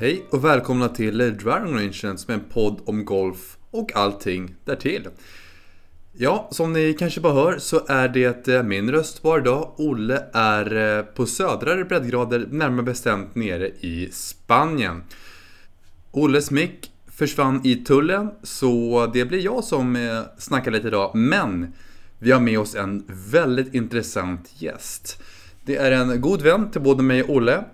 Hej och välkomna till Dragon Rangen som är en podd om golf och allting därtill. Ja, som ni kanske bara hör så är det eh, min röst var idag. Olle är eh, på södra breddgrader, närmare bestämt nere i Spanien. Olles mick försvann i tullen, så det blir jag som eh, snackar lite idag. Men vi har med oss en väldigt intressant gäst. Det är en god vän till både mig och Olle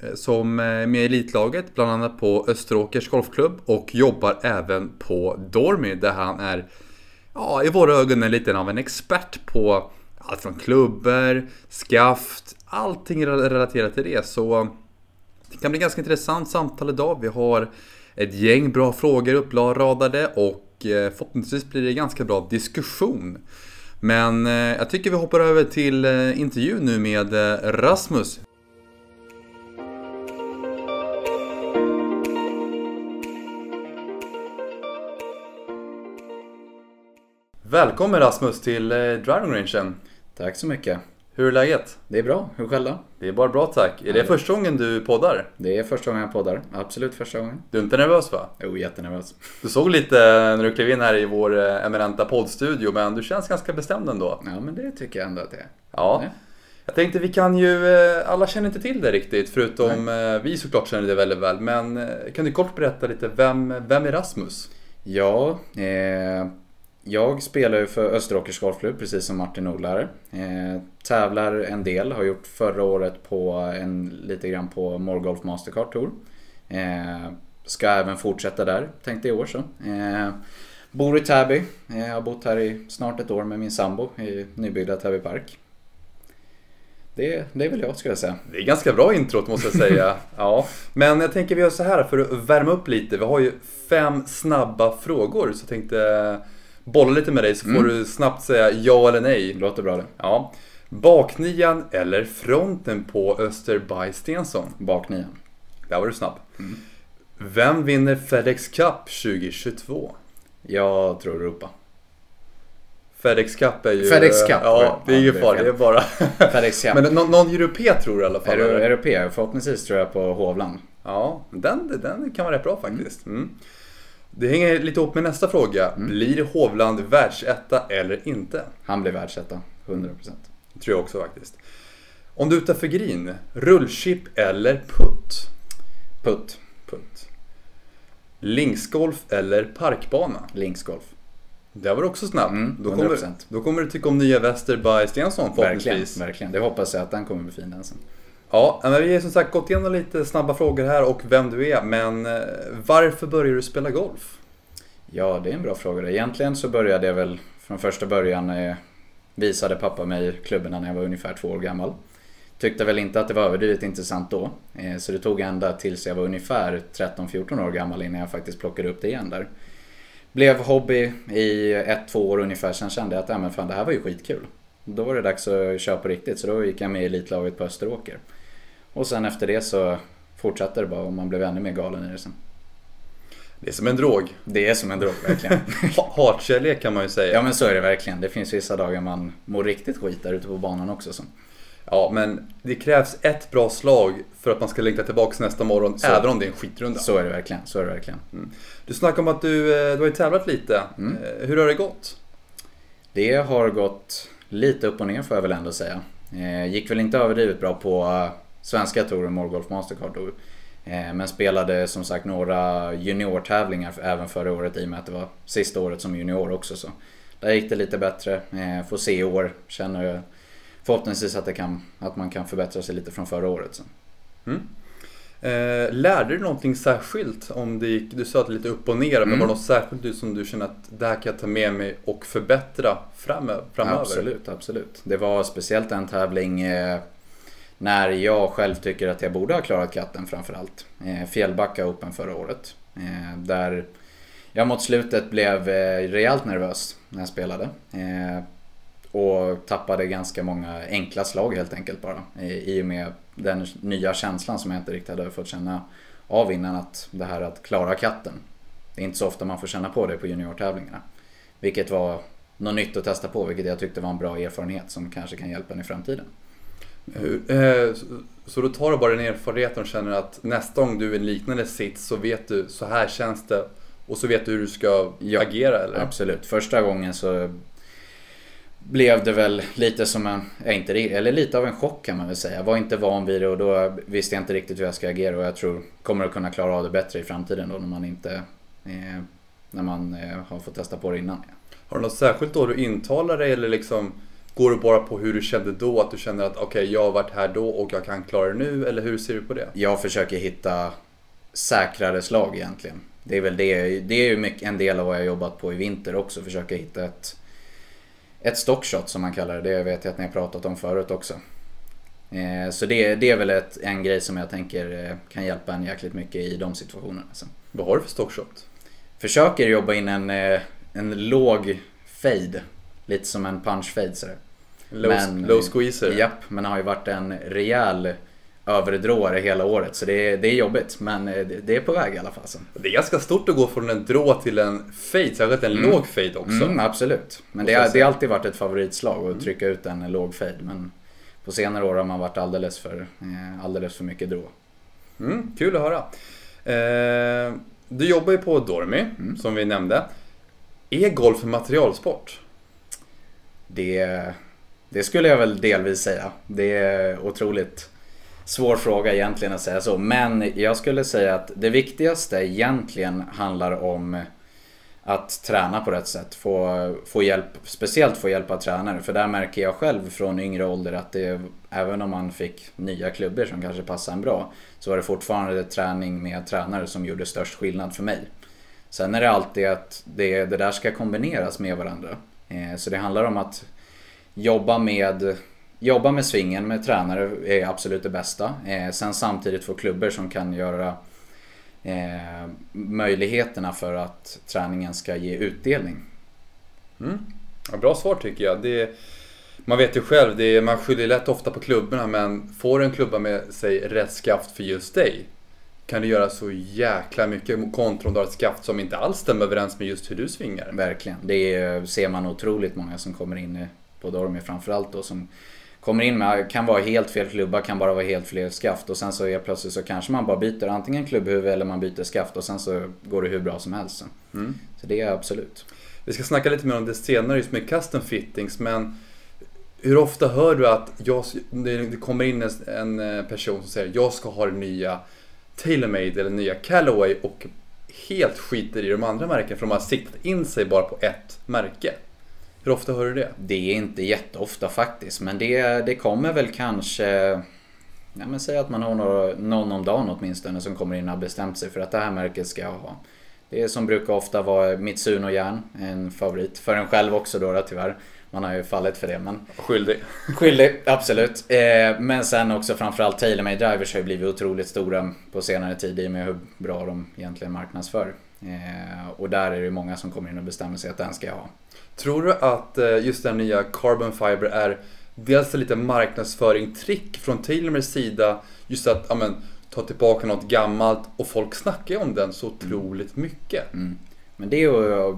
Eh, som är med i elitlaget, bland annat på Österåkers Golfklubb och jobbar även på Dormy där han är, ja, i våra ögon är lite av en expert på allt från klubbor, skaft, allting relaterat till det. Så det kan bli ganska intressant samtal idag. Vi har ett gäng bra frågor uppradade och eh, förhoppningsvis blir det ganska bra diskussion. Men jag tycker vi hoppar över till intervjun nu med Rasmus. Välkommen Rasmus till eh, Driving Rangen. Tack så mycket. Hur är läget? Det är bra. Hur själv då? Det är bara bra tack. Är det första gången du poddar? Det är första gången jag poddar. Absolut första gången. Du är inte nervös va? Jo, jättenervös. Du såg lite när du klev in här i vår eh, eminenta poddstudio, men du känns ganska bestämd ändå. Ja, men det tycker jag ändå att det är. Ja. ja. Jag tänkte vi kan ju, eh, alla känner inte till det riktigt, förutom Nej. vi såklart känner det väldigt väl. Men kan du kort berätta lite, vem, vem är Rasmus? Ja, eh... Jag spelar ju för Österåkers Golfklubb precis som Martin Odlare. Eh, tävlar en del, har gjort förra året på en, lite grann på Morgolf Mastercard Tour. Eh, ska även fortsätta där, tänkte i år så. Eh, bor i Täby, eh, har bott här i snart ett år med min sambo i nybyggda Täby Park. Det, det är väl jag skulle jag säga. Det är ganska bra introt måste jag säga. ja. Men jag tänker vi gör så här för att värma upp lite. Vi har ju fem snabba frågor så jag tänkte bolla lite med dig så får mm. du snabbt säga ja eller nej. Låter bra det. Ja. Baknian eller fronten på Österby Stensson? Baknian. Där var du snabb. Mm. Vem vinner FedEx Cup 2022? Jag tror Europa. FedEx Cup är ju... FedEx Cup? Ja, det är ingen fara. Det är bara... FedEx Cup. Men någon, någon europé tror du i alla fall? Europé? Förhoppningsvis tror jag på Hovland. Ja, den, den kan vara rätt bra faktiskt. Mm. Det hänger lite ihop med nästa fråga. Mm. Blir Hovland världsetta eller inte? Han blir världsetta, 100%. Det tror jag också faktiskt. Om du är utanför green, rullchip eller putt? Putt. Putt. Linksgolf eller parkbana? Linksgolf. Det var också snabbt. Mm, då, kommer, då kommer du tycka om nya Väster by Stensson förhoppningsvis. Verkligen, verkligen. Det hoppas jag att den kommer bli fin den sen. Ja, men vi har som sagt gått igenom lite snabba frågor här och vem du är. Men eh, varför började du spela golf? Ja, det är en bra fråga. Egentligen så började jag väl från första början. Eh, visade pappa mig klubborna när jag var ungefär två år gammal. Tyckte väl inte att det var överdrivet intressant då. Eh, så det tog ända tills jag var ungefär 13-14 år gammal innan jag faktiskt plockade upp det igen där. Blev hobby i ett, två år ungefär. Sen kände jag att ja, men fan, det här var ju skitkul. Då var det dags att köra på riktigt så då gick jag med i elitlaget på Österåker. Och sen efter det så fortsatte det bara och man blev ännu mer galen i det sen. Det är som en drog. Det är som en drog, verkligen. Hatkärlek kan man ju säga. Ja men så är det verkligen. Det finns vissa dagar man mår riktigt skit där ute på banan också. Så. Ja, men det krävs ett bra slag för att man ska längta tillbaka nästa morgon, så, även om det är en skitrunda. Så är det verkligen. Så är det verkligen. Mm. Du snackade om att du, eh, du har ju tävlat lite. Mm. Eh, hur har det gått? Det har gått lite upp och ner får jag väl ändå säga. Eh, gick väl inte överdrivet bra på svenska touren Morgolf Mastercard Tour. Eh, men spelade som sagt några juniortävlingar även förra året i och med att det var sista året som junior också. Så där gick det lite bättre. Eh, får se i år. Känner förhoppningsvis att, det kan, att man kan förbättra sig lite från förra året. Så. Mm. Eh, lärde du någonting särskilt? Om det gick, du sa att det lite upp och ner, mm. men var det något särskilt som du känner att det här kan jag ta med mig och förbättra framöver? Absolut, absolut. Det var speciellt en tävling eh, när jag själv tycker att jag borde ha klarat katten framförallt. Eh, Fjällbacka Open förra året. Eh, där jag mot slutet blev eh, rejält nervös när jag spelade. Eh, och tappade ganska många enkla slag helt enkelt bara. Eh, I och med den nya känslan som jag inte riktigt hade fått känna av innan. Att det här att klara katten. Det är inte så ofta man får känna på det på juniortävlingarna. Vilket var något nytt att testa på, vilket jag tyckte var en bra erfarenhet som kanske kan hjälpa en i framtiden. Eh, så, då tar du bara den erfarenheten och känner att nästa gång du är i en liknande sits så vet du, så här känns det. Och så vet du hur du ska Ja, agera eller? Absolut. Första gången så blev det väl lite som en, inte, eller lite av en chock kan man väl säga. Jag var inte van vid det och då visste jag inte riktigt hur jag ska agera och jag tror kommer att kunna klara av det bättre i framtiden då när man inte eh, när man eh, har fått testa på det innan. Har du något särskilt då du intalar dig eller liksom går du bara på hur du kände då? Att du känner att okej, jag har varit här då och jag kan klara det nu eller hur ser du på det? Jag försöker hitta säkrare slag egentligen. Det är väl det, det är ju mycket, en del av vad jag jobbat på i vinter också. Försöka hitta ett, ett stockshot som man kallar det. Det vet jag att ni har pratat om förut också. Eh, så det, det är väl ett, en grej som jag tänker eh, kan hjälpa en jäkligt mycket i de situationerna. Vad har du för stockshot? Försöker jobba in en, eh, en låg fade. Lite som en punch fade sådär. Low, Men- low squeezer? Japp, men har ju varit en rejäl överdråare hela året. Så det är, det är jobbigt, men eh, det, är på väg i alla fall. Det är ganska stort att gå från en drå till en fade, särskilt en Mm. låg fade också. Mm, absolut. Men det, har, det har alltid varit ett favoritslag att trycka ut en låg fade. Men på senare år har man varit alldeles för, eh, alldeles för mycket drå. Mm, kul att höra. Eh, du jobbar ju på Dormy, Mm. som vi nämnde. Är golf en materialsport? Det, det skulle jag väl delvis säga. Det är otroligt svår fråga egentligen att säga så. Men jag skulle säga att det viktigaste egentligen handlar om att träna på rätt sätt. Få, få hjälp, speciellt få hjälp av tränare. För där märker jag själv från yngre ålder att det, även om man fick nya klubbor som kanske passade en bra, så var det fortfarande träning med tränare som gjorde störst skillnad för mig. Sen är det alltid att det, det där ska kombineras med varandra. Eh, så det handlar om att jobba med, jobba med svingen med tränare är absolut det bästa. Eh, sen samtidigt få klubbor som kan göra eh, möjligheterna för att träningen ska ge utdelning. Mm. Ja, bra svar tycker jag. Det, man vet ju själv, det man skyller lätt ofta på klubborna men får en klubba med sig rätt skaft för just dig kan du göra så jäkla mycket kontra om du har ett skaft som inte alls stämmer överens med just hur du svingar. Verkligen. Det är, ser man otroligt många som kommer in i- på Dormy framförallt då som kommer in med, kan vara helt fel klubba, kan bara vara helt fel skaft och sen så är plötsligt så kanske man bara byter antingen klubbhuvud eller man byter skaft och sen så går det hur bra som helst. sen. Mm. Så det är absolut. Vi ska snacka lite mer om det senare just med custom fittings men hur ofta hör du att jag, det kommer in en, en eh, person som säger jag ska ha det nya TaylorMade eller nya Callaway och helt skiter i de andra märkena för de har siktat in sig bara på ett märke. Hur ofta hör du det? Det är inte jätteofta faktiskt men det, det kommer väl kanske Ja, men säg att man har några, någon om dagen åtminstone som kommer in och har bestämt sig för att det här märket ska jag ha. Det är som brukar ofta vara Mitsuno järn, en favorit. För en själv också då, då tyvärr. Man har ju fallit för det men Skyldig. Skyldig, absolut. Eh, men sen också framförallt TaylorMade Drivers har ju blivit otroligt stora på senare tid i och med hur bra de egentligen marknadsför. Eh, och där är det många som kommer in och bestämmer sig att den ska jag ha. Tror du att eh, just den nya Carbon Fiber är dels en liten marknadsföring-trick från TaylorMads sida just att ja, men, ta tillbaka något gammalt och folk snackar ju om den så otroligt mycket. Mm. Men det är ju,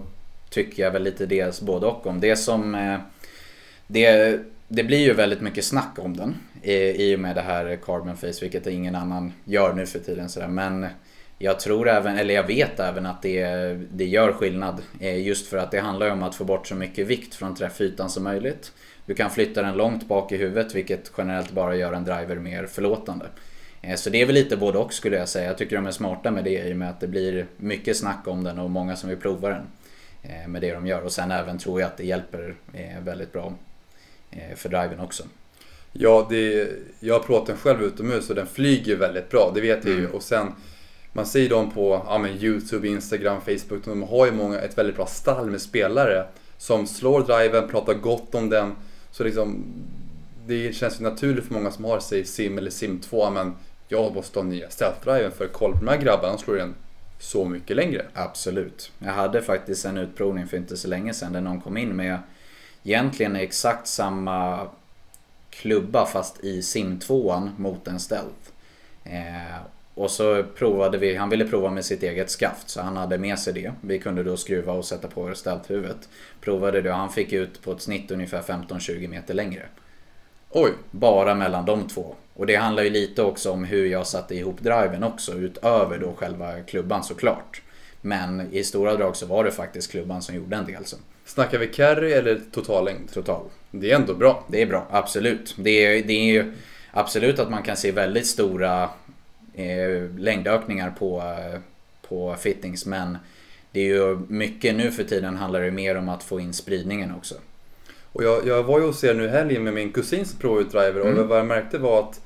tycker jag väl lite dels både och om. Det som... eh, Det, det blir ju väldigt mycket snack om den i, i och med det här Carbon Face, vilket ingen annan gör nu för tiden. Sådär. Men jag tror även, eller jag vet även att det, det gör skillnad. eh, Just för att det handlar om att få bort så mycket vikt från träffytan som möjligt. Du kan flytta den långt bak i huvudet vilket generellt bara gör en driver mer förlåtande. Eh, Så det är väl lite både och skulle jag säga. Jag tycker de är smarta med det i och med att det blir mycket snack om den och många som vill prova den. eh, Med det de gör och sen även tror jag att det hjälper väldigt bra för driven också. Ja, det, jag har provat den själv utomhus och den flyger väldigt bra, det vet jag ju. Mm. Och sen, man ser ju dem på ja, men Youtube, Instagram, Facebook. De har ju många, ett väldigt bra stall med spelare som slår driven, pratar gott om den. Så liksom, det känns ju naturligt för många som har, sig sim eller sim 2, men jag måste ha nya stealth-driven för kolla på de här grabbarna, de slår den så mycket längre. Absolut. Jag hade faktiskt en utprovning för inte så länge sedan där någon kom in med egentligen exakt samma klubba fast i sim 2 mot en stealth. Eh, och så provade vi, han ville prova med sitt eget skaft så han hade med sig det. Vi kunde då skruva och sätta på stealth-huvudet. Provade det och han fick ut på ett snitt ungefär 15-20 meter längre. Oj. Bara mellan de två. Och det handlar ju lite också om hur jag satte ihop driven också, utöver då själva klubban såklart. Men i stora drag så var det faktiskt klubban som gjorde en del. Så. Snackar vi carry eller totallängd? Total. Det är ändå bra. Det är bra, absolut. Det är, det är ju absolut att man kan se väldigt stora längdökningar på, eh, på fittings. Men det är ju mycket nu för tiden handlar det mer om att få in spridningen också. Och jag, jag var ju hos er nu helgen med min kusin som provade ut driver och Mm. vad jag märkte var att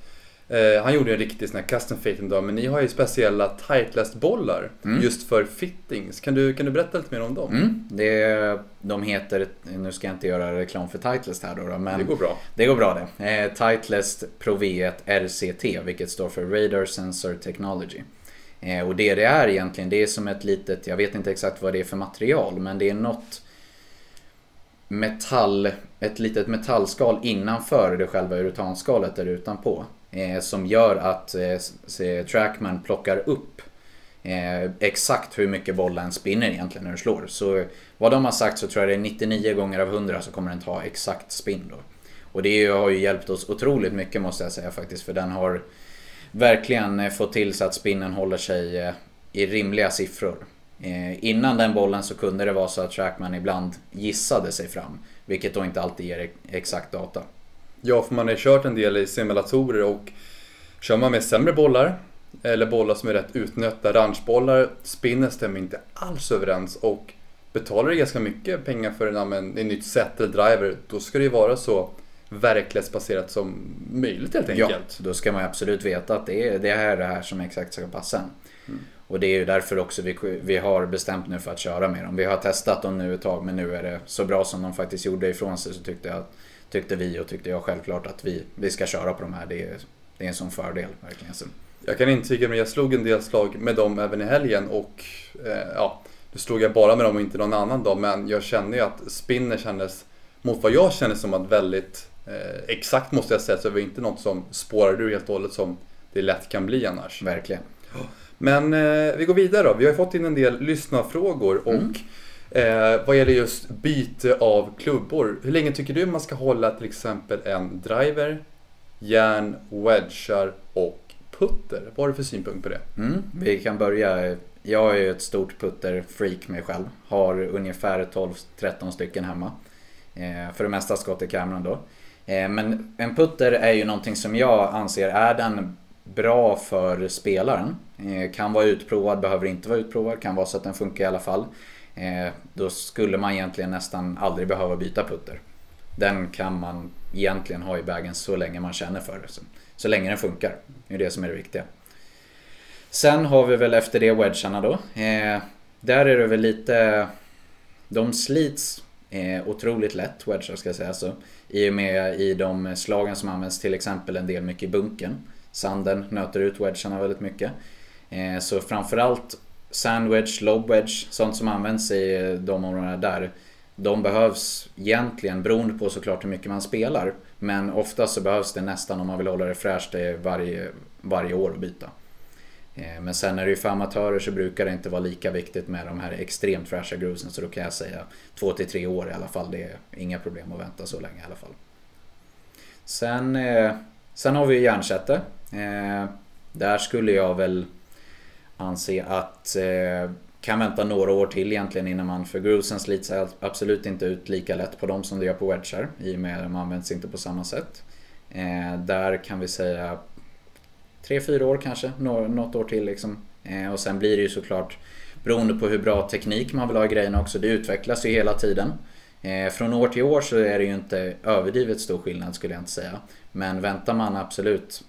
eh, han gjorde en riktig sån här custom fitting då, men ni har ju speciella tightless bollar Mm. just för fittings. Kan du, kan du berätta lite mer om dem? Mm, det, de heter, nu ska jag inte göra reklam för Titleist här då, då men Det går bra. Det går bra det. Eh, Titleist Pro V1 RCT, vilket står för Radar Sensor Technology. Eh, och det det är egentligen, det är som ett litet, jag vet inte exakt vad det är för material, men det är något metall, ett litet metallskal innanför det själva uranskalet där utanpå. Eh, som gör att eh, Trackman plockar upp eh, exakt hur mycket bollen spinner egentligen när du slår. Så vad de har sagt så tror jag det är 99 gånger av 100 så kommer den ta exakt spinn då. Och det har ju hjälpt oss otroligt mycket måste jag säga faktiskt. För den har verkligen eh, fått till så att spinnen håller sig eh, i rimliga siffror. Eh, innan den bollen så kunde det vara så att Trackman ibland gissade sig fram. Vilket då inte alltid ger exakt data. Ja, för man har ju kört en del i simulatorer och kör man med sämre bollar eller bollar som är rätt utnötta, ranchbollar, spinnen stämmer inte alls överens och betalar du ganska mycket pengar för en, ja, men, en nytt set eller driver, då ska det ju vara så verklighetsbaserat som möjligt helt Ja, enkelt. då ska man ju absolut veta att det är det här är det här som exakt ska passa en. Och det är ju därför också vi, vi har bestämt nu för att köra med dem. Vi har testat dem nu ett tag men nu är det så bra som de faktiskt gjorde ifrån sig så tyckte, jag, tyckte vi och tyckte jag självklart att vi, vi ska köra på de här. Det är, det är en sån fördel verkligen. Så, Jag kan intyga, men jag slog en del slag med dem även i helgen och eh, ja, nu slog jag bara med dem och inte någon annan dag, men jag kände ju att spinner kändes, mot vad jag kände som att väldigt eh, exakt måste jag säga, så det var inte något som spårade ur helt och hållet som det lätt kan bli annars. verkligen. Men eh, vi går vidare då. Vi har fått in en del lyssnarfrågor och Mm eh, vad gäller just byte av klubbor. Hur länge tycker du man ska hålla till exempel en driver, järn, wedgar och putter? Vad har du för synpunkt på det? Mm, vi kan börja. Jag är ju ett stort putter-freak mig själv. Har ungefär 12-13 stycken hemma. Eh, för det mesta skott i kameran då. Eh, men en putter är ju någonting som jag anser är den bra för spelaren. Eh, kan vara utprovad, behöver inte vara utprovad, kan vara så att den funkar i alla fall. Eh, då skulle man egentligen nästan aldrig behöva byta putter. Den kan man egentligen ha i bagen så länge man känner för det. Så, länge den funkar. Det är det som är det viktiga. Sen har vi väl efter det wedgarna då. Eh, där är det väl lite... De slits eh, otroligt lätt, wedgar ska jag säga så. I och med i de slagen som används till exempel en del mycket i bunken. Sanden nöter ut wedgarna väldigt mycket. Eh, så framförallt sandwedge, Lobwedge, sånt som används i de områdena där. De behövs egentligen beroende på såklart hur mycket man spelar. Men oftast så behövs det nästan om man vill hålla det fräscht varje, varje år att byta. Eh, men sen när det är för amatörer så brukar det inte vara lika viktigt med de här extremt fräscha grusen så då kan jag säga två till tre år i alla fall. Det är inga problem att vänta så länge i alla fall. Sen, eh, sen har vi ju eh, Där skulle jag väl anse att eh, kan vänta några år till egentligen innan man, för grusen slits absolut inte ut lika lätt på dem som det gör på wedgar i och med att de används inte på samma sätt. Eh, där kan vi säga tre, fyra år kanske, nå- något år till liksom. Eh, och sen blir det ju såklart beroende på hur bra teknik man vill ha i grejerna också. Det utvecklas ju hela tiden. Eh, från år till år så är det ju inte överdrivet stor skillnad skulle jag inte säga. Men väntar man absolut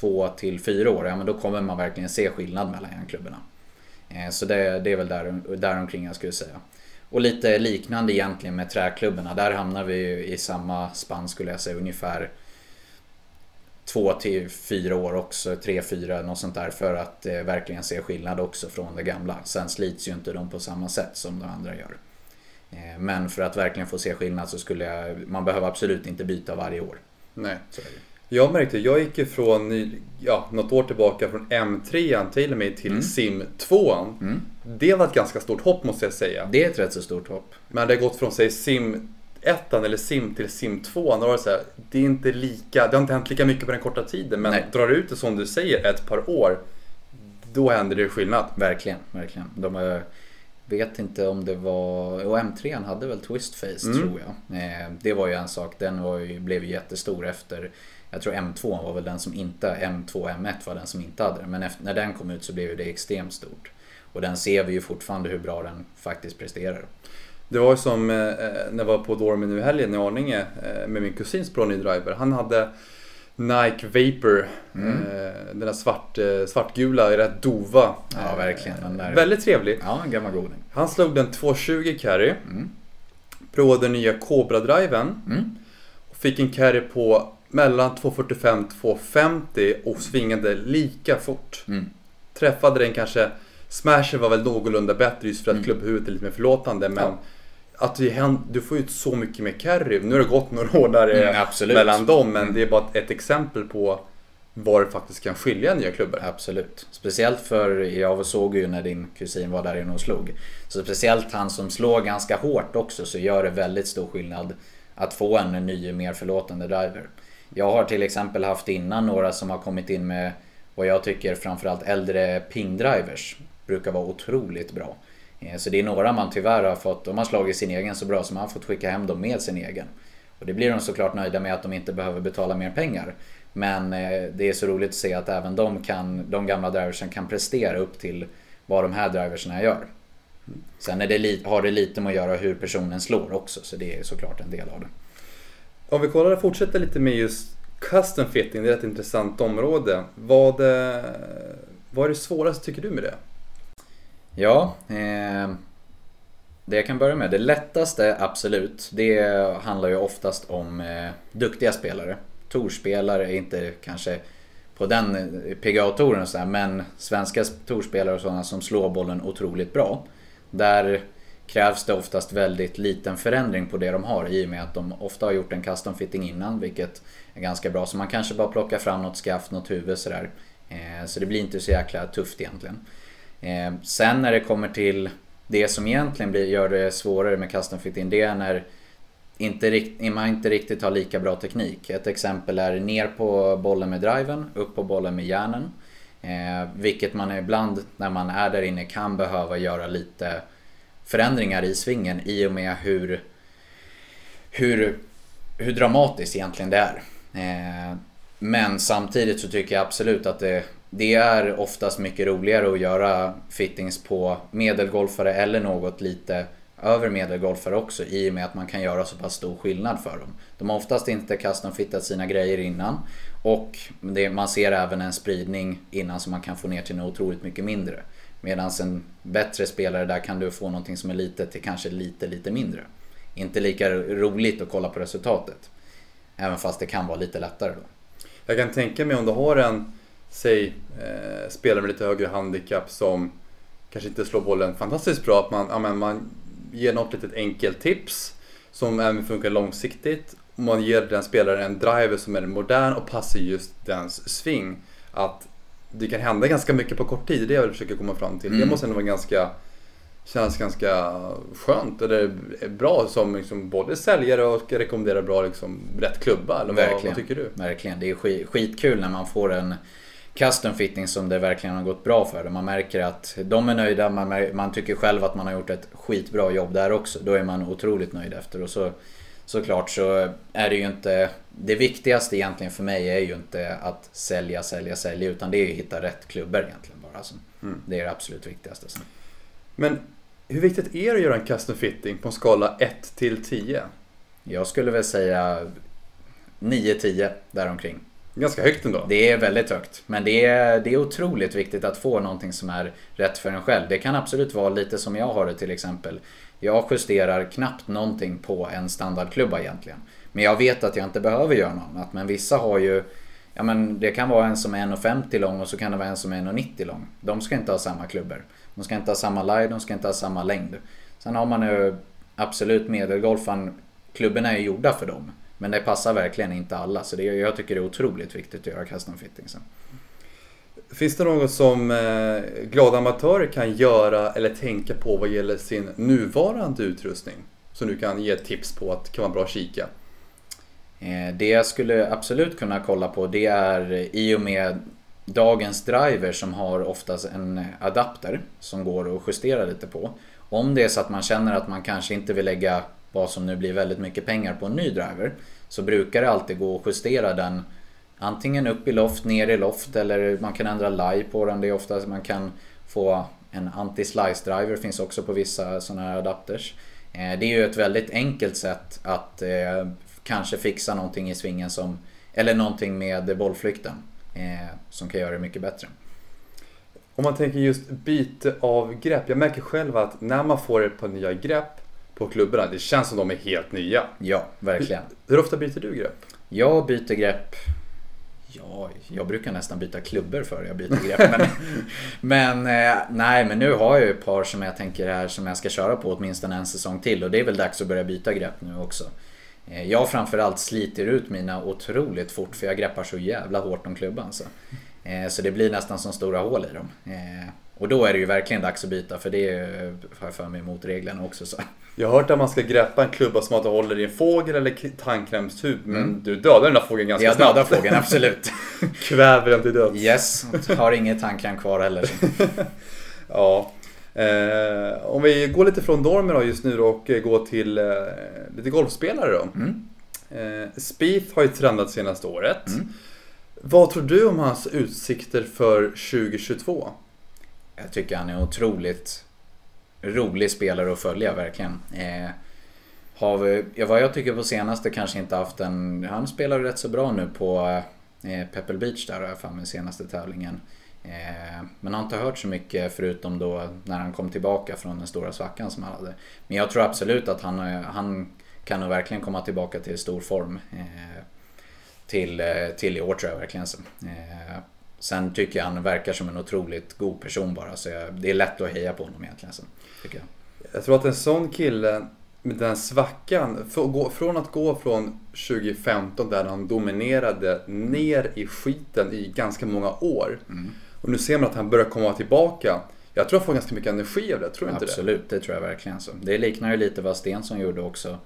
två till fyra år, ja men då kommer man verkligen se skillnad mellan järnklubborna. Eh, så det, det är väl där, där omkring jag skulle säga. Och lite liknande egentligen med träklubborna. Där hamnar vi ju i samma spann skulle jag säga ungefär två till fyra år också, tre, fyra, något sånt där för att eh, verkligen se skillnad också från det gamla. Sen slits ju inte de på samma sätt som de andra gör. Eh, men för att verkligen få se skillnad så skulle jag, man behöver absolut inte byta varje år. Nej. Så är det. Jag märkte, jag gick ifrån, ja, något år tillbaka från M3 till och med till Mm. Sim 2. Mm. Det var ett ganska stort hopp måste jag säga. Det är ett rätt så stort hopp. Men det har gått från säg Sim ettan eller sim till sim 2 då var det så här, det är inte lika, det har inte hänt lika mycket på den korta tiden. Men Nej. drar ut det som du säger ett par år, då händer det skillnad. Verkligen, verkligen. De vet inte om det var... Och M3 hade väl Twistface Mm. tror jag. Eh, Det var ju en sak. Den var ju, blev ju jättestor efter... Jag tror M2 var väl den som inte... M2 M1 var den som inte hade det. Men efter, när den kom ut så blev det extremt stort. Och den ser vi ju fortfarande hur bra den faktiskt presterar. Det var ju som eh, när jag var på Dormen nu i helgen i Arninge eh, med min kusins Bronny Driver. Han hade Nike Vapor. Mm. Eh, den där svart, eh, svartgula, rätt dova. Ja, Eh, verkligen, den där. Väldigt trevlig. Ja, en gammal goding. Han slog den 220 carry. Mm. Provade den nya Cobra-driven. Mm. Och fick en carry på mellan 245 250 och svingade lika fort. Mm. Träffade den kanske, smashen var väl någorlunda bättre just för att Mm. klubbhuvudet är lite mer förlåtande. Men Ja. att händer, du får ut så mycket mer carry. Nu har det gått några år där det Mm, mellan dem. Men Mm. det är bara ett, exempel på var det faktiskt kan skilja nya klubbor. Absolut. Speciellt för, jag såg ju när din kusin var där inne och slog. Så speciellt han som slår ganska hårt också så gör det väldigt stor skillnad att få en ny mer förlåtande driver. Jag har till exempel haft innan några som har kommit in med vad jag tycker framförallt äldre pingdrivers Brukar vara otroligt bra. Eh, så det är några man tyvärr har fått, de har slagit sin egen så bra så man har fått skicka hem dem med sin egen. Och det blir de såklart nöjda med att de inte behöver betala mer pengar. Men eh, det är så roligt att se att även de, kan, de gamla driversen kan prestera upp till vad de här driverserna gör. Sen är det har det lite med att göra hur personen slår också, så det är såklart en del av det. Om vi kollar och fortsätter lite med just custom fitting, det är ett intressant område. Vad, eh, vad är det svåraste tycker du med det? Ja, eh, det jag kan börja med. Det lättaste, absolut, det handlar ju oftast om eh, duktiga spelare. Torspelare är inte kanske på den eh, PGA-touren men svenska torspelare och sådana som slår bollen otroligt bra. Där krävs det oftast väldigt liten förändring på det de har i och med att de ofta har gjort en custom fitting innan, vilket är ganska bra. Så man kanske bara plockar fram något skaft, något huvud sådär. Eh, så det blir inte så jäkla tufft egentligen. Eh, sen när det kommer till det som egentligen blir, gör det svårare med custom fitting, det är när inte, rikt- man inte riktigt har lika bra teknik. Ett exempel är ner på bollen med driven, upp på bollen med järnen. Eh, vilket man ibland när man är där inne kan behöva göra lite förändringar i svingen i och med hur, hur, hur dramatiskt egentligen det är. Eh, men samtidigt så tycker jag absolut att det, det är oftast mycket roligare att göra fittings på medelgolfare eller något lite över medelgolfare också i och med att man kan göra så pass stor skillnad för dem. De har oftast inte custom-fittat sina grejer innan och det, man ser även en spridning innan som man kan få ner till något otroligt mycket mindre. Medan en bättre spelare där kan du få någonting som är lite till kanske lite, lite mindre. Inte lika roligt att kolla på resultatet. Även fast det kan vara lite lättare då. Jag kan tänka mig om du har en, säg, eh, spelare med lite högre handikapp som kanske inte slår bollen fantastiskt bra. Att man, ja, men man ger något litet enkelt tips som även funkar långsiktigt. Och man ger den spelaren en driver som är modern och passar just dens sving. Att det kan hända ganska mycket på kort tid, det är det jag försöker komma fram till. Det Mm. måste ändå vara ganska Känns ganska skönt eller bra som liksom både säljare och rekommenderar bra liksom, rätt klubba. Eller vad, vad tycker du? Verkligen. Det är skit, skitkul när man får en custom fitting som det verkligen har gått bra för. Man märker att de är nöjda, man, man tycker själv att man har gjort ett skitbra jobb där också. Då är man otroligt nöjd efter. Och så, såklart så är det ju inte... Det viktigaste egentligen för mig är ju inte att sälja, sälja, sälja. Utan det är ju att hitta rätt klubbor egentligen bara. Alltså, Mm. Det är det absolut viktigaste. Sen. Men hur viktigt är det att göra en custom fitting på en skala 1 till 10? Jag skulle väl säga 9-10 däromkring. Ganska högt ändå. Det är väldigt högt. Men det är, det är otroligt viktigt att få någonting som är rätt för en själv. Det kan absolut vara lite som jag har det till exempel. Jag justerar knappt någonting på en standardklubba egentligen. Men jag vet att jag inte behöver göra något annat. Men vissa har ju... Ja men det kan vara en som är 1,50 lång och så kan det vara en som är 1,90 lång. De ska inte ha samma klubbor. De ska inte ha samma lie, de ska inte ha samma längd. Sen har man ju absolut medelgolfaren. Klubborna är gjorda för dem. Men det passar verkligen inte alla. Så det, jag tycker det är otroligt viktigt att göra custom fitting. Finns det något som eh, glada amatörer kan göra eller tänka på vad gäller sin nuvarande utrustning? som du kan ge tips på att kan vara bra att kika? Eh, det jag skulle absolut kunna kolla på det är i och med dagens driver som har oftast en adapter som går att justera lite på. Om det är så att man känner att man kanske inte vill lägga vad som nu blir väldigt mycket pengar på en ny driver så brukar det alltid gå att justera den antingen upp i loft, ner i loft eller man kan ändra lie på den. Det är ofta man kan få en anti-slice driver finns också på vissa sådana här adapters. Eh, det är ju ett väldigt enkelt sätt att eh, kanske fixa någonting i svingen som eller någonting med bollflykten eh, som kan göra det mycket bättre. Om man tänker just byte av grepp. Jag märker själv att när man får ett par nya grepp på klubborna, det känns som de är helt nya. Ja, verkligen. Hur, hur ofta byter du grepp? Jag byter grepp Ja, jag brukar nästan byta klubbor för jag byter grepp. Men, men eh, nej, men nu har jag ju ett par som jag tänker här som jag ska köra på åtminstone en säsong till. Och det är väl dags att börja byta grepp nu också. Eh, jag framförallt sliter ut mina otroligt fort för jag greppar så jävla hårt om klubban. Så, eh, så det blir nästan som stora hål i dem. Och då är det ju verkligen dags att byta för det har jag för mig mot reglerna också. Så. Jag har hört att man ska greppa en klubba som att du håller i en fågel eller tandkrämstub. Men mm. du dödar den där fågeln ganska jag snabbt. Jag dödar fågeln, absolut. Kväver den till döds. Yes, har inget tandkräm kvar heller. ja. Eh, om vi går lite från Dormer då just nu och går till eh, lite golfspelare då. Mm. Eh, Spieth har ju trendat senaste året. Mm. Vad tror du om hans utsikter för 2022? Jag tycker han är otroligt rolig spelare att följa verkligen. Eh, har vi, ja, vad jag tycker på senaste kanske inte haft en... Han spelar rätt så bra nu på eh, Pebble Beach där har jag för mig senaste tävlingen. Eh, men har inte hört så mycket förutom då när han kom tillbaka från den stora svackan som han hade. Men jag tror absolut att han, eh, han kan nog verkligen komma tillbaka till stor form. Eh, till, eh, till i år tror jag verkligen. Eh, Sen tycker jag han verkar som en otroligt god person bara. Så jag, det är lätt att heja på honom egentligen. Så, tycker jag. jag tror att en sån kille med den svackan, från att gå från 2015 där han dominerade ner i skiten i ganska många år. Mm. Och nu ser man att han börjar komma tillbaka. Jag tror han får ganska mycket energi av det, tror du inte det? Absolut, det tror jag verkligen. Så. Det liknar ju lite vad Stensson gjorde också.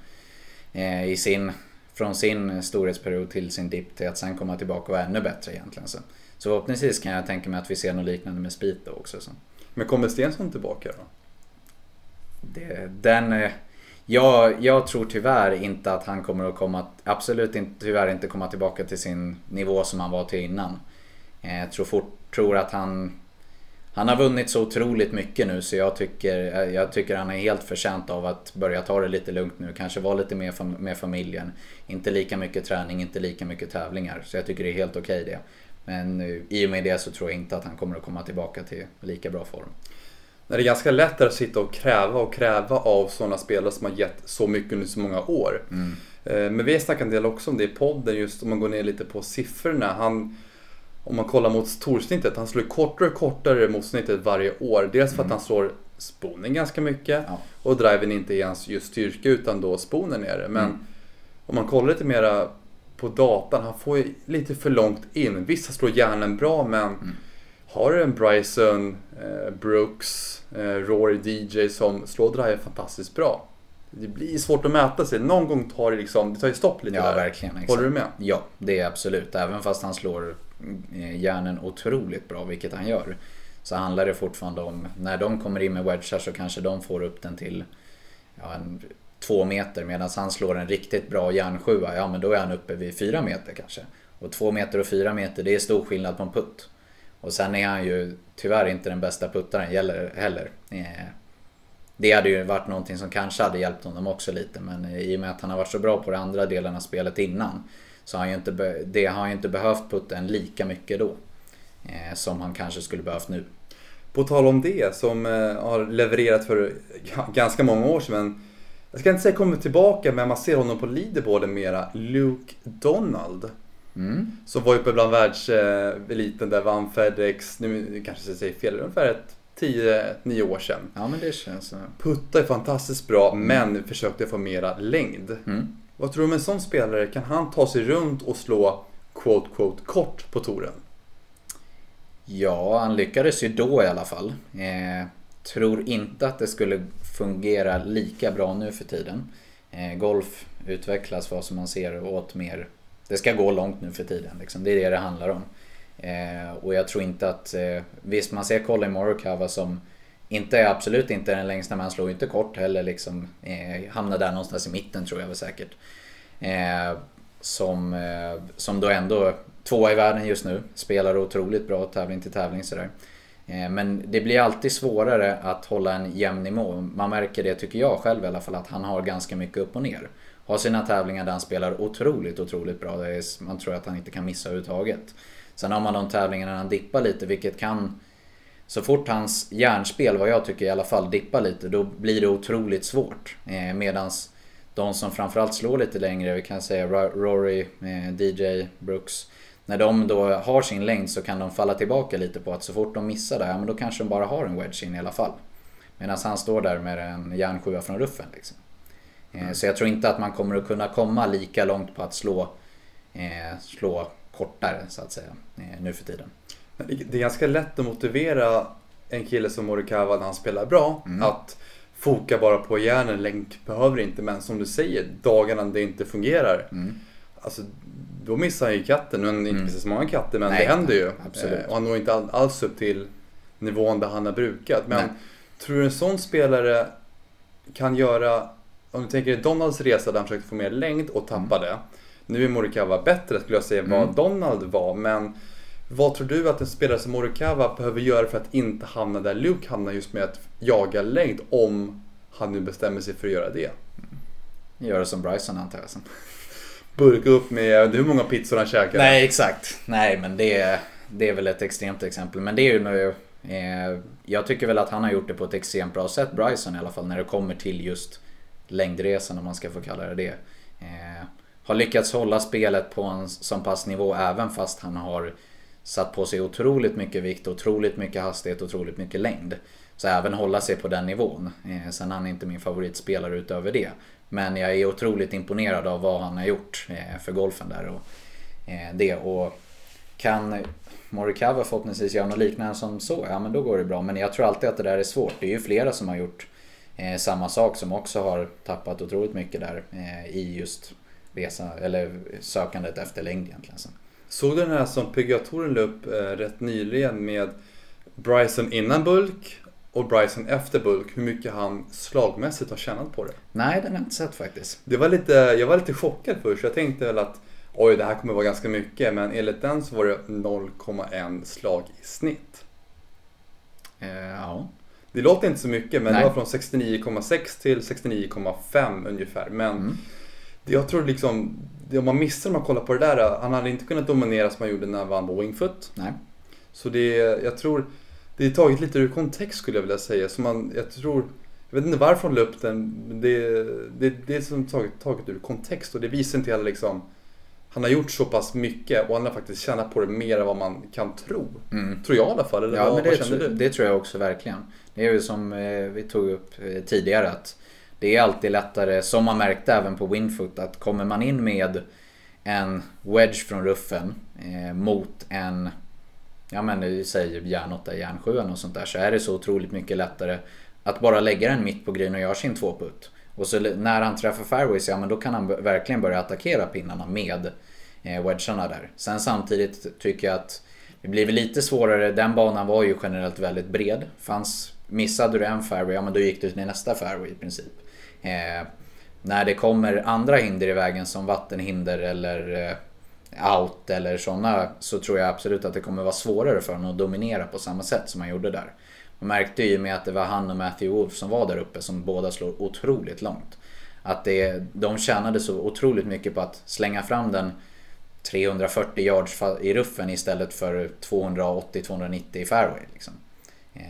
Eh, i sin, från sin storhetsperiod till sin dipp till att sen komma tillbaka och vara ännu bättre egentligen. Så. Så förhoppningsvis kan jag tänka mig att vi ser något liknande med då också. Så. Men kommer Stensson tillbaka då? Det, den... Eh, jag, jag tror tyvärr inte att han kommer att komma, absolut inte, tyvärr inte komma tillbaka till sin nivå som han var till innan. Eh, jag tror, fort, tror att han, han har vunnit så otroligt mycket nu så jag tycker, eh, jag tycker han är helt förtjänt av att börja ta det lite lugnt nu. Kanske vara lite mer med familjen. Inte lika mycket träning, inte lika mycket tävlingar. Så jag tycker det är helt okej okay det. Men i och med det så tror jag inte att han kommer att komma tillbaka till lika bra form. Det är ganska lätt att sitta och kräva och kräva av sådana spelare som har gett så mycket under så många år. Mm. Eh, men vi har snackat en del också om det i podden, just om man går ner lite på siffrorna. Han, om man kollar mot torsnittet, han slår kortare och kortare mot snittet varje år. Dels för mm. att han slår sponen ganska mycket ja. och driven inte är hans just styrka utan då sponen är det. Men mm. om man kollar lite mera på datan. Han får ju lite för långt in. Vissa slår hjärnan bra men mm. har du en Bryson, eh, Brooks, eh, Rory DJ som slår drive fantastiskt bra. Det blir svårt att mäta sig. Någon gång tar det liksom, det tar ju stopp lite ja, där. Verkligen, exakt. Håller du med? Ja, det är absolut. Även fast han slår eh, hjärnan otroligt bra, vilket han gör. Så handlar det fortfarande om, när de kommer in med wedgar så kanske de får upp den till ja, en två meter medan han slår en riktigt bra järnsjua, ja men då är han uppe vid fyra meter kanske. Och två meter och fyra meter, det är stor skillnad på en putt. Och sen är han ju tyvärr inte den bästa puttaren heller. Eh, det hade ju varit någonting som kanske hade hjälpt honom också lite men eh, i och med att han har varit så bra på de andra delarna av spelet innan så har han ju inte, det har han ju inte behövt putta en lika mycket då. Eh, som han kanske skulle behövt nu. På tal om det som eh, har levererat för ganska många år sedan men jag ska inte säga kommer tillbaka, men man ser honom på leaderboarden mera. Luke Donald. Mm. Som var uppe bland världseliten där vann Fedex, nu kanske jag säger fel, ungefär ett 10-9 år sedan. Ja men det känns så. Putta är fantastiskt bra, mm. men försökte få mera längd. Mm. Vad tror du om en sån spelare? Kan han ta sig runt och slå quote quote kort på touren? Ja, han lyckades ju då i alla fall. Eh, tror inte att det skulle fungera lika bra nu för tiden. Eh, golf utvecklas vad som man ser åt mer... Det ska gå långt nu för tiden. Liksom. Det är det det handlar om. Eh, och jag tror inte att... Eh, visst, man ser Colin Morikawa som inte är absolut inte den längsta, men han slår ju inte kort heller. Liksom, eh, hamnar där någonstans i mitten tror jag väl säkert. Eh, som, eh, som då ändå tvåa i världen just nu. Spelar otroligt bra tävling till tävling sådär. Eh, men det blir alltid svårare att hålla en jämn nivå. Man märker det, tycker jag själv i alla fall, att han har ganska mycket upp och ner. Har sina tävlingar där han spelar otroligt, otroligt bra. Är, man tror att han inte kan missa överhuvudtaget. Sen har man de tävlingarna när han dippar lite, vilket kan... Så fort hans hjärnspel, vad jag tycker i alla fall, dippar lite, då blir det otroligt svårt. Eh, medans de som framförallt slår lite längre, vi kan säga Rory, eh, DJ, Brooks. När de då har sin längd så kan de falla tillbaka lite på att så fort de missar det, ja, men då kanske de bara har en wedge in i alla fall. Medan han står där med en järnsjua från ruffen. Liksom. Eh, mm. Så jag tror inte att man kommer att kunna komma lika långt på att slå, eh, slå kortare så att säga eh, nu för tiden. Det är ganska lätt att motivera en kille som Morikawa när han spelar bra mm. att foka bara på järnen, länk behöver inte. Men som du säger, dagarna det inte fungerar. Mm. Alltså, då missar han ju katten. Men inte mm. så många katter, men Nej, det händer ju. Absolut. Eh, och han når inte alls upp till nivån där han har brukat. Men Nej. tror du en sån spelare kan göra, om du tänker Donalds resa där han försökte få mer längd och tappade. Mm. Nu är Morikawa bättre skulle jag säga mm. vad Donald var. Men vad tror du att en spelare som Morikawa behöver göra för att inte hamna där Luke hamnar just med att jaga längd om han nu bestämmer sig för att göra det? Mm. Göra som Bryson antar jag sen. Burka upp med hur många pizzor han käkar. Nej exakt. Nej men det, det är väl ett extremt exempel. Men det är ju nu, eh, Jag tycker väl att han har gjort det på ett extremt bra sätt, Bryson i alla fall, när det kommer till just längdresan om man ska få kalla det det. Eh, har lyckats hålla spelet på en sån pass nivå även fast han har satt på sig otroligt mycket vikt, otroligt mycket hastighet, otroligt mycket längd. Så även hålla sig på den nivån. Eh, sen är han inte min favoritspelare utöver det. Men jag är otroligt imponerad av vad han har gjort eh, för golfen där. Och, eh, det. och kan Morikawa förhoppningsvis göra något liknande som så, ja men då går det bra. Men jag tror alltid att det där är svårt. Det är ju flera som har gjort eh, samma sak som också har tappat otroligt mycket där i just resa, eller sökandet efter längd egentligen. Såg du den här som PGA Touren la upp rätt nyligen med Bryson innan bulk och Bryson efter bulk, hur mycket han slagmässigt har tjänat på det? Nej, den har jag inte sett faktiskt. Det var lite, jag var lite chockad först. Jag tänkte väl att oj, det här kommer vara ganska mycket. Men enligt den så var det 0,1 slag i snitt. Eh, ja. Det låter inte så mycket, men Nej. det var från 69,6 till 69,5 ungefär. Men mm. jag tror liksom, om man missar om man kollar på det där, han hade inte kunnat dominera som han gjorde när han vann på Wingfoot. Nej. Så det, jag tror, det är taget lite ur kontext skulle jag vilja säga. Så man, jag tror, jag vet inte varför hon la upp den, men det, det, det är som taget, taget ur kontext och det visar inte heller liksom han har gjort så pass mycket och han har faktiskt tjänat på det mer än vad man kan tro. Mm. Tror jag i alla fall. Eller ja, vad, men det, vad känner du? Det tror jag också verkligen. Det är ju som eh, vi tog upp eh, tidigare att det är alltid lättare, som man märkte även på Winfoot, att kommer man in med en wedge från ruffen eh, mot en, ja men vi säger järnåtta, järnsjuan och sånt där, så är det så otroligt mycket lättare att bara lägga den mitt på green och göra sin tvåputt. Och så när han träffar fairways, ja men då kan han verkligen börja attackera pinnarna med eh, wedgarna där. Sen samtidigt tycker jag att det blir väl lite svårare, den banan var ju generellt väldigt bred. Fanns, missade du en fairway, ja men då gick du till nästa fairway i princip. Eh, när det kommer andra hinder i vägen som vattenhinder eller eh, out eller sådana så tror jag absolut att det kommer vara svårare för honom att dominera på samma sätt som han gjorde där. Man märkte ju med att det var han och Matthew Wolf som var där uppe som båda slår otroligt långt. Att det, de tjänade så otroligt mycket på att slänga fram den 340 yards i ruffen istället för 280-290 i fairway. Liksom. Eh.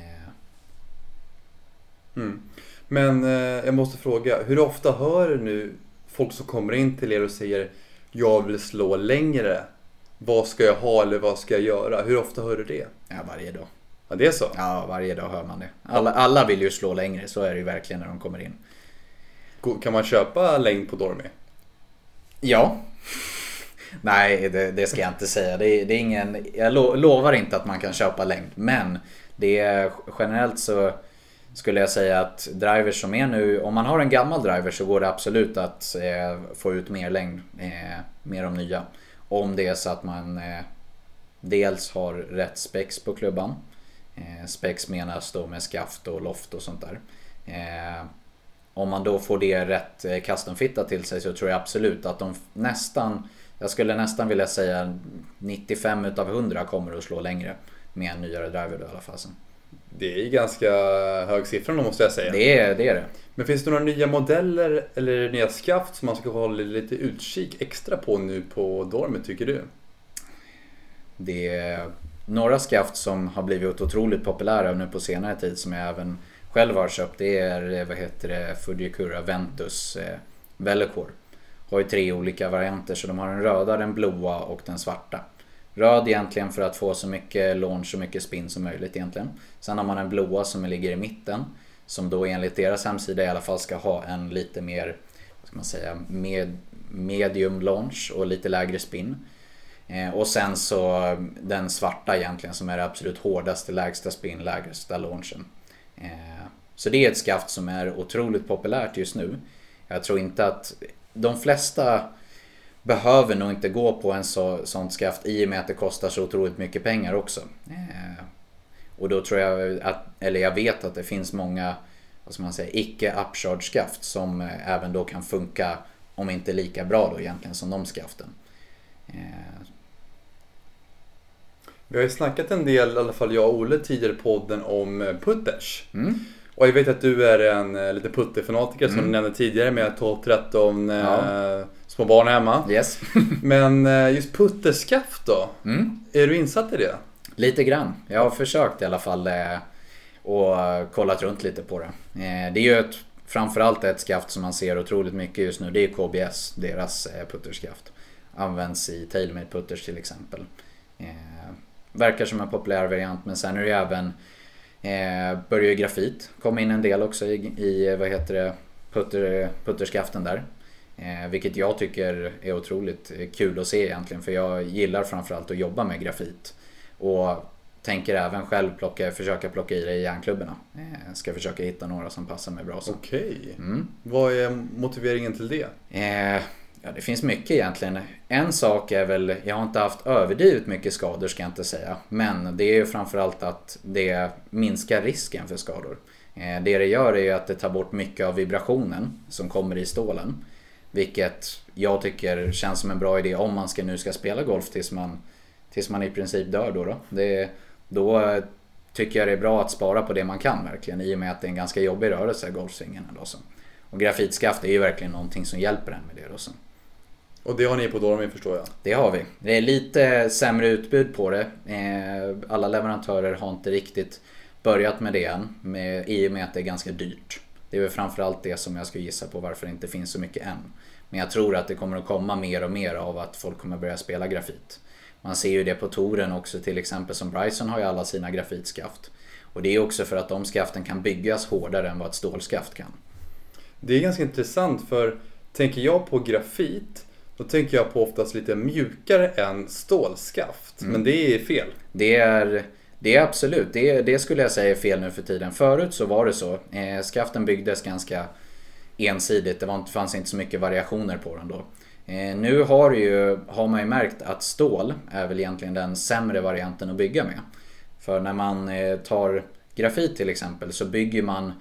Mm. Men eh, jag måste fråga, hur ofta hör du nu folk som kommer in till er och säger jag vill slå längre. Vad ska jag ha eller vad ska jag göra? Hur ofta hör du det? Ja, varje dag. Ja, det är så? Ja, varje dag hör man det. Alla, alla vill ju slå längre, så är det ju verkligen när de kommer in. Kan man köpa längd på Dormy? Ja. Nej, det, det, ska jag inte säga. Det det är ingen, jag lo, lovar inte att man kan köpa längd, men det är generellt så skulle jag säga att drivers som är nu, om man har en gammal driver så går det absolut att eh, få ut mer längd eh, med de nya. Om det är så att man eh, dels har rätt spex på klubban. Eh, spex menas då med skaft och loft och sånt där. Eh, om man då får det rätt eh, custom fitta till sig så tror jag absolut att de nästan, jag skulle nästan vilja säga 95 utav 100 kommer att slå längre med en nyare driver då i alla fall. Det är ganska hög siffra då måste jag säga. Det är, det är det. Men finns det några nya modeller eller nya skaft som man ska hålla lite utkik extra på nu på Dormet tycker du? Det är några skaft som har blivit otroligt populära nu på senare tid som jag även själv har köpt. Det är vad heter det, Fujikura Ventus eh. Har ju tre olika varianter så de har den röda, den blåa och den svarta. Röd egentligen för att få så mycket launch och mycket spin som möjligt egentligen. Sen har man den blåa som ligger i mitten. Som då enligt deras hemsida i alla fall ska ha en lite mer, vad ska man säga, med, medium launch och lite lägre spin. Eh, och sen så den svarta egentligen som är det absolut hårdaste, lägsta spin, lägsta launchen. Eh, så det är ett skaft som är otroligt populärt just nu. Jag tror inte att de flesta behöver nog inte gå på en så, sånt skaft i och med att det kostar så otroligt mycket pengar också. Eh, och då tror jag att, eller jag vet att det finns många, vad ska man säga, icke upcharge skaft som eh, även då kan funka, om inte lika bra då egentligen som de skaften. Eh. Vi har ju snackat en del, i alla fall jag och Olle tidigare i podden om putters. Mm. Och jag vet att du är en lite putterfanatiker som mm. du nämnde tidigare med 12-13 ja små barn hemma. Yes. Men eh, just putterskaft då? Mm. Är du insatt i det? Lite grann. Jag har försökt i alla fall eh, och kollat runt lite på det. Eh, det är ju ett, framförallt ett skaft som man ser otroligt mycket just nu. Det är KBS, deras putterskaft. Används i Tailmade putters till exempel. Verkar som en populär variant men sen är det ju även börjar ju grafit komma in en del också i, i vad heter det, putter, putterskaften där. Eh, vilket jag tycker är otroligt kul att se egentligen för jag gillar framförallt att jobba med grafit. Och tänker även själv plocka, försöka plocka i det i järnklubborna. Eh, ska försöka hitta några som passar mig bra. Okej. Okay. Mm. Vad är motiveringen till det? Eh, ja, det finns mycket egentligen. En sak är väl, jag har inte haft överdrivet mycket skador ska jag inte säga. Men det är ju framförallt att det minskar risken för skador. Eh, det det gör är ju att det tar bort mycket av vibrationen som kommer i stålen. Vilket jag tycker känns som en bra idé om man ska, nu ska spela golf tills man, tills man i princip dör. Då, då. Det, då eh, tycker jag det är bra att spara på det man kan verkligen i och med att det är en ganska jobbig rörelse, golfsvingen. Och grafitskaft är ju verkligen någonting som hjälper en med det. Då, så. Och det har ni på Dormin förstår jag? Det har vi. Det är lite sämre utbud på det. Eh, alla leverantörer har inte riktigt börjat med det än. Med, I och med att det är ganska dyrt. Det är väl framförallt det som jag skulle gissa på varför det inte finns så mycket än. Men jag tror att det kommer att komma mer och mer av att folk kommer börja spela grafit. Man ser ju det på touren också till exempel som Bryson har ju alla sina grafitskaft. Och det är också för att de skaften kan byggas hårdare än vad ett stålskaft kan. Det är ganska intressant för tänker jag på grafit då tänker jag på oftast lite mjukare än stålskaft. Mm. Men det är fel. Det är det är absolut, det, det skulle jag säga är fel nu för tiden. Förut så var det så. Eh, skaften byggdes ganska ensidigt. Det var inte, fanns inte så mycket variationer på den då. Eh, nu har, ju, har man ju märkt att stål är väl egentligen den sämre varianten att bygga med. För när man eh, tar grafit till exempel så bygger man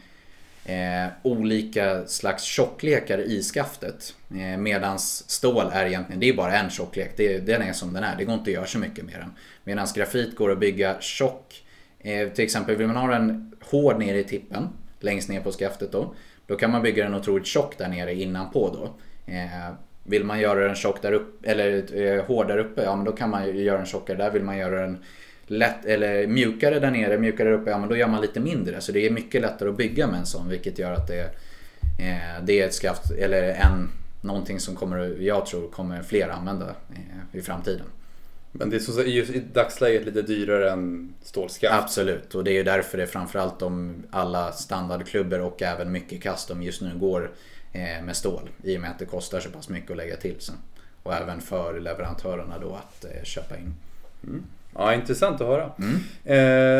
eh, olika slags tjocklekar i skaftet. Eh, medans stål är egentligen, det är bara en tjocklek. Det, den är som den är. Det går inte att göra så mycket med den. Medan grafit går att bygga tjock. Eh, till exempel vill man ha den hård nere i tippen, längst ner på skaftet då. Då kan man bygga den otroligt tjock där nere innanpå då. Eh, vill man göra den tjock där uppe, eller eh, hård där uppe, ja men då kan man göra den tjockare där. Vill man göra den lätt, eller mjukare där nere, mjukare där uppe, ja men då gör man lite mindre. Så det är mycket lättare att bygga med en sån vilket gör att det, eh, det är ett skaft, eller en, någonting som kommer, jag tror kommer fler använda eh, i framtiden. Men det är så, i dagsläget lite dyrare än stålskaft? Absolut, och det är ju därför det framförallt om alla standardklubbor och även mycket custom just nu går eh, med stål. I och med att det kostar så pass mycket att lägga till sen. Och även för leverantörerna då att köpa in. Mm. Ja, intressant att höra. Mm.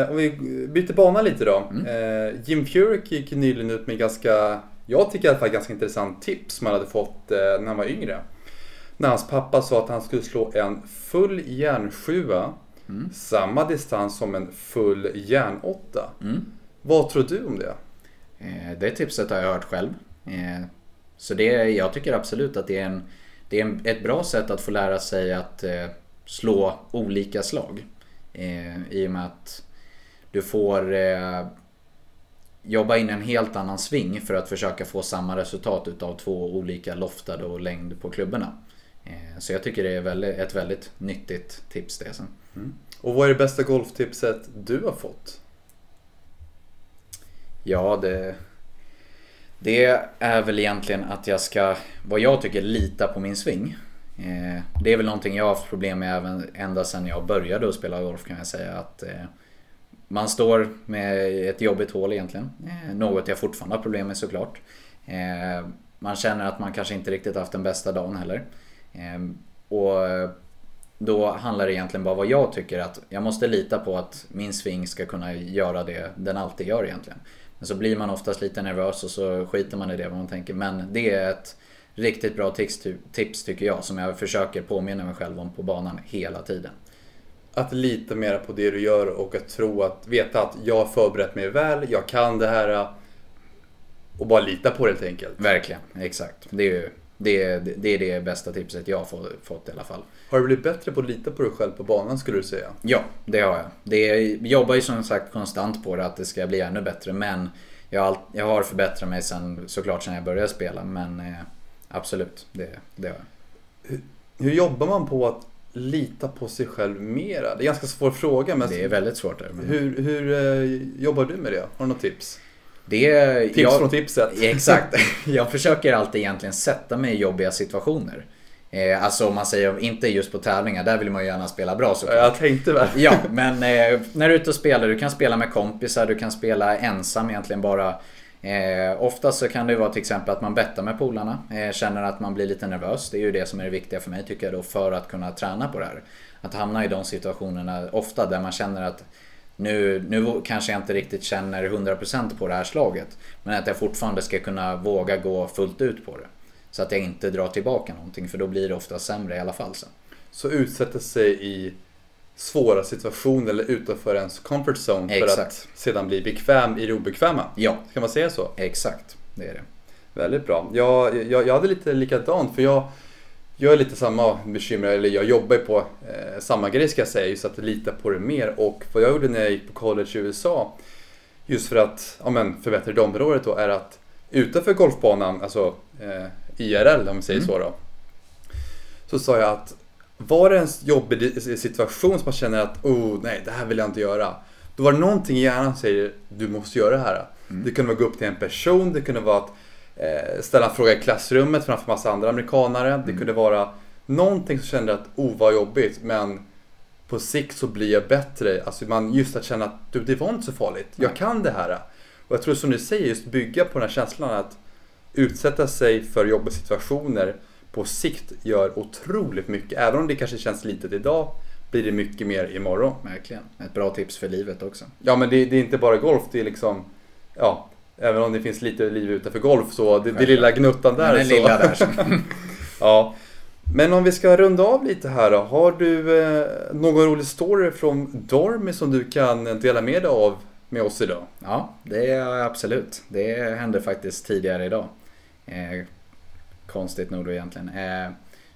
Eh, om vi byter bana lite då. Eh, Jim Furyk gick nyligen ut med ganska, jag tycker i alla fall ganska intressant tips som han hade fått eh, när han var yngre. När hans pappa sa att han skulle slå en full järnsjua samma distans som en full järnåtta. Mm. Vad tror du om det? Eh, Det tipset har jag hört själv. Eh, Så det, jag tycker absolut att det är, en, det är en, ett bra sätt att få lära sig att eh, slå olika slag. Eh, I och med att du får eh, jobba in en helt annan sving för att försöka få samma resultat utav två olika loftade och längd på klubborna. Eh, Så jag tycker det är väldigt, ett väldigt nyttigt tips det. Sen. Och vad är det bästa golftipset du har fått? Ja, det, det är väl egentligen att jag ska, vad jag tycker, lita på min swing. Eh, det är väl någonting jag har haft problem med även ända sedan jag började att spela golf kan jag säga. Att eh, man står med ett jobbigt hål egentligen. Eh, något jag fortfarande har problem med såklart. Eh, man känner att man kanske inte riktigt haft den bästa dagen heller. Eh, och då handlar det egentligen bara vad jag tycker att jag måste lita på att min sving ska kunna göra det den alltid gör egentligen. Men så blir man oftast lite nervös och så skiter man i det vad man tänker. Men det är ett riktigt bra tips, tips tycker jag som jag försöker påminna mig själv om på banan hela tiden. Att lita mer på det du gör och att tro att, veta att jag har förberett mig väl, jag kan det här. Och bara lita på det helt enkelt. Verkligen, exakt. Det är, ju, det, är, det är det bästa tipset jag har fått, i alla fall. Har du blivit bättre på att lita på dig själv på banan skulle du säga? Ja, det har jag. Det jag jobbar ju som sagt konstant på det, att det ska bli ännu bättre. Men jag har, jag har förbättrat mig sen, såklart sen jag började spela. Men eh, absolut, det, det har jag. Hur jobbar man på att lita på sig själv mera? Det är en ganska svår fråga men Det är väldigt svårt. Där, men hur, hur eh, jobbar du med det? Har du något tips? det, Tips jag, från tipset. Exakt. Jag försöker alltid egentligen sätta mig i jobbiga situationer. Eh, alltså om man säger, inte just på tävlingar, där vill man ju gärna spela bra såklart. Jag tänkte väl. Ja, men eh, när du är ute och spelar, du kan spela med kompisar, du kan spela ensam egentligen bara. Eh, oftast så kan det vara till exempel att man bettar med polarna, eh, känner att man blir lite nervös. Det är ju det som är det viktiga för mig tycker jag då, för att kunna träna på det här. Att hamna i de situationerna ofta där man känner att nu, nu kanske jag inte riktigt känner 100% på det här slaget. Men att jag fortfarande ska kunna våga gå fullt ut på det. Så att jag inte drar tillbaka någonting för då blir det ofta sämre i alla fall sen. Så utsätta sig i svåra situationer eller utanför ens comfort zone för att Exakt. sedan bli bekväm i det obekväma. Ja, Kan man säga så? exakt. Det är det. Väldigt bra. Jag, jag, jag hade lite likadant för jag, jag är lite samma bekymmer, eller jag jobbar på eh, samma grej ska jag säga, just att lita på det mer. Och vad jag gjorde när jag gick på college i USA, just för att ja, men, förbättra det området då, är att utanför golfbanan, alltså eh, IRL om vi säger så då, så sa jag att var det en jobbig situation som man känner att oh nej, det här vill jag inte göra. Då var det någonting i hjärnan som säger du måste göra det här. Det kunde vara att gå upp till en person, det kunde vara att eh, ställa en fråga i klassrummet framför massa andra amerikanare. Det kunde vara någonting som kände att oh vad jobbigt men på sikt så blir jag bättre. Alltså man, just att känna att du, det var inte så farligt. Jag kan det här. Och jag tror som du säger, just bygga på den här känslan att utsätta sig för jobbiga situationer på sikt gör otroligt mycket. Även om det kanske känns litet idag blir det mycket mer imorgon. Verkligen. Ett bra tips för livet också. Ja men det, det är inte bara golf, det är liksom Ja, även om det finns lite liv utanför golf så det, det lilla gnuttan där den så lilla där. Så. Ja. Men om vi ska runda av lite här då. Har du eh, någon rolig story från Dormy som du kan dela med dig av med oss idag? Ja, det är absolut. Det hände faktiskt tidigare idag. Eh, konstigt nog då egentligen. Eh,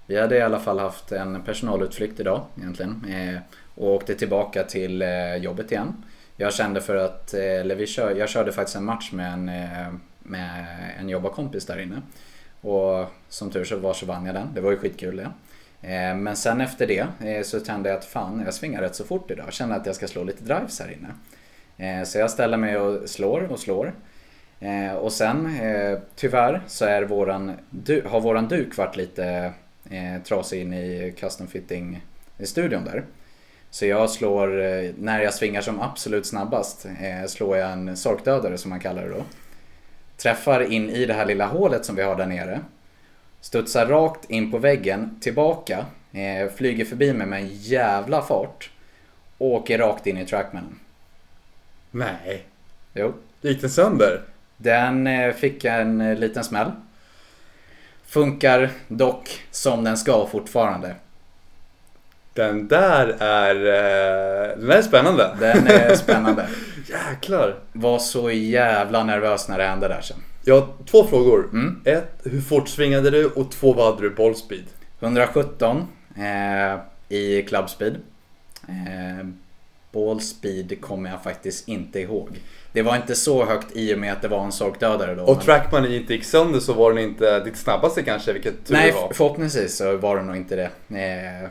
vi hade i alla fall haft en personalutflykt idag egentligen. Eh, och åkte tillbaka till eh, jobbet igen. Jag kände för att, eh, eller vi kör, jag körde faktiskt en match med en, eh, med en jobbarkompis där inne. Och som tur så var så vann jag den. Det var ju skitkul det. Eh, men sen efter det så tände jag att fan, jag svingar rätt så fort idag. Jag känner att jag ska slå lite drives här inne. Så jag ställer mig och slår och slår. Eh, Och sen eh, tyvärr så är våran, du, har våran duk varit lite eh, trasig in i custom fitting studion där. Så jag slår, eh, när jag svingar som absolut snabbast, eh, slår jag en sorkdödare som man kallar det då. Träffar in i det här lilla hålet som vi har där nere. Studsar rakt in på väggen, tillbaka, eh, flyger förbi mig med en jävla fart. och åker rakt in i trackmanen. Nej. Jo. Gick den sönder? Den eh, fick en eh, liten smäll. Funkar dock som den ska fortfarande. Den där är... eh, Den där är spännande. Den är spännande. Jäklar. Var så jävla nervös när det hände där sen. Jag har två frågor. Mm. Ett, hur fort svingade du? Och två, vad hade du bollspeed? 117 eh, i clubspeed. Eh, ball speed kommer jag faktiskt inte ihåg. Det var inte så högt i och med att det var en sorkdödare då. Och men- inte gick sönder så var den inte ditt snabbaste kanske, vilket tur Nej, var. förhoppningsvis så var det nog inte det. Eh,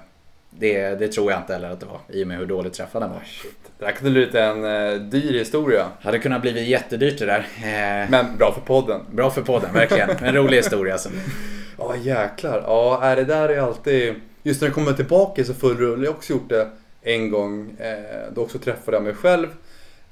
det. Det tror jag inte heller att det var i och med hur dåligt träffad den var. Shit. Det här kunde bli en eh, dyr historia. Hade kunnat bli jättedyrt det där. Eh, Men bra för podden. Bra för podden, verkligen. En rolig historia. Alltså. Ja jäklar. Ja, är det där är alltid... Just när det kommer tillbaka så full rulle. Jag har också gjort det en gång. Eh, då också träffade jag mig själv.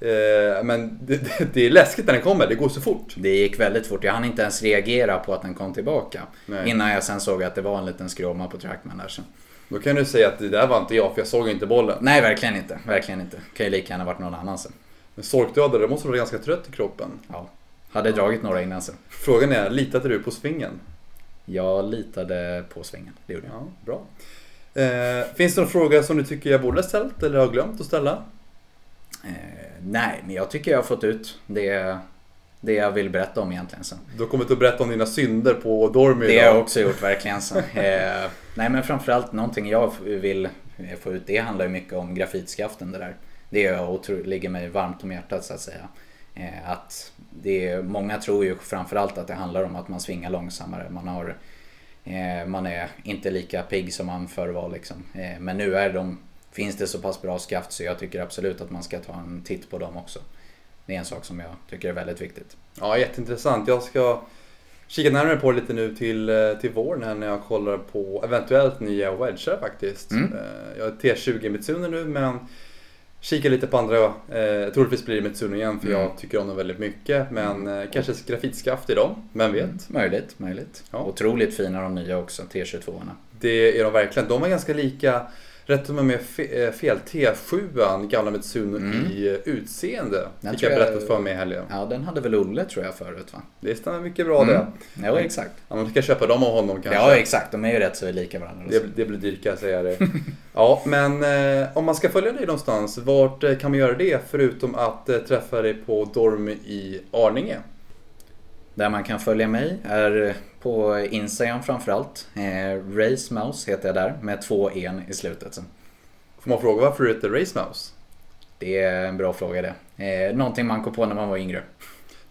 Eh, men det, det, det är läskigt när den kommer. Det går så fort. Det gick väldigt fort. Jag hann inte ens reagera på att den kom tillbaka. Nej. Innan jag sen såg att det var en liten skråma på trackman där. Så. Då kan du säga att det där var inte jag för jag såg inte bollen. Nej, verkligen inte. Verkligen inte. Kan ju lika gärna varit någon annan sen. Men sorkdödare, då måste vara ganska trött i kroppen. Ja. Hade dragit några innan sen. Frågan är, litade du på svingen? Jag litade på svingen. Det gjorde jag. Ja, bra. Eh, finns det någon fråga som du tycker jag borde ha ställt eller har glömt att ställa? Eh, nej, men jag tycker jag har fått ut det, det jag vill berätta om egentligen sen. Du har kommit att berätta om dina synder på Dormy Det har jag också gjort verkligen. Så. Eh, nej men framförallt någonting jag vill få ut det handlar ju mycket om grafitskaften det där. Det är otro- ligger mig varmt om hjärtat så att säga. Eh, att det är, många tror ju framförallt att det handlar om att man svingar långsammare. Man, har, eh, man är inte lika pigg som man förr var liksom. Eh, men nu är de, finns det så pass bra skaft så jag tycker absolut att man ska ta en titt på dem också. Det är en sak som jag tycker är väldigt viktigt. Ja, jätteintressant. Jag ska kika närmare på det lite nu till, eh, till våren här när jag kollar på eventuellt nya wedgar faktiskt. Mm. Eh, Jag har T20 Mitsuno nu men kika lite på andra. Eh, troligtvis blir det Mitsuno igen för Mm. jag tycker om dem väldigt mycket. Men eh, kanske grafitskaft i dem, vem vet? Möjligt, möjligt. Ja. Otroligt fina de nya också, T22orna. Det är de verkligen. De var ganska lika, rätt om jag fe- eh, fel, T7, gamla Mitsuno Mm. i eh, utseende. Den Fick jag jag- berättat för mig i helgen. Ja, den hade väl Olle tror jag förut va? Det stämmer mycket bra Mm. det. Ja, exakt. Annars ska jag köpa dem av honom kanske. Ja, exakt. De är ju rätt så lika varandra. Det, det blir dyrt kan jag säga det. Ja, men eh, om man ska följa dig någonstans, vart eh, kan man göra det förutom att eh, träffa dig på Dorm i Arninge? Där man kan följa mig är på Instagram framförallt. Eh, Race Mouse heter jag där med två en i slutet. Får man fråga varför du heter Race Mouse? det är en bra fråga det. Eh, någonting man kom på när man var yngre.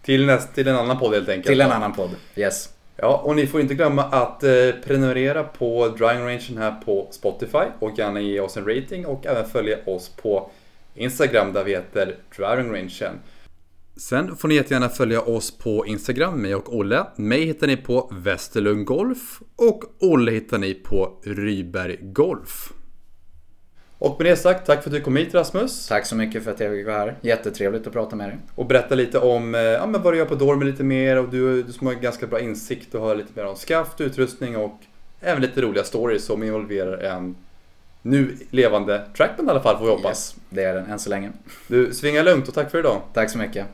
Till, näst, till en annan podd helt enkelt. Till en annan podd. Yes. Ja, och ni får inte glömma att eh, prenumerera på Drying Rangen här på Spotify och gärna ge oss en rating och även följa oss på Instagram där vi heter Drying Rangen. Sen får ni jättegärna följa oss på Instagram, mig och Olle. Mig hittar ni på Västerlund Golf och Olle hittar ni på Ryberg Golf. Och med det sagt, tack för att du kom hit Rasmus. Tack så mycket för att jag fick vara här. Jättetrevligt att prata med dig. Och berätta lite om eh, ja, men vad du gör på Dormer lite mer och du, du som har ganska bra insikt och har lite mer om skaft, utrustning och även lite roliga stories som involverar en nu levande trackman i alla fall får vi hoppas. Yes, det är den än så länge. Du, svinga lugnt och tack för idag. Tack så mycket.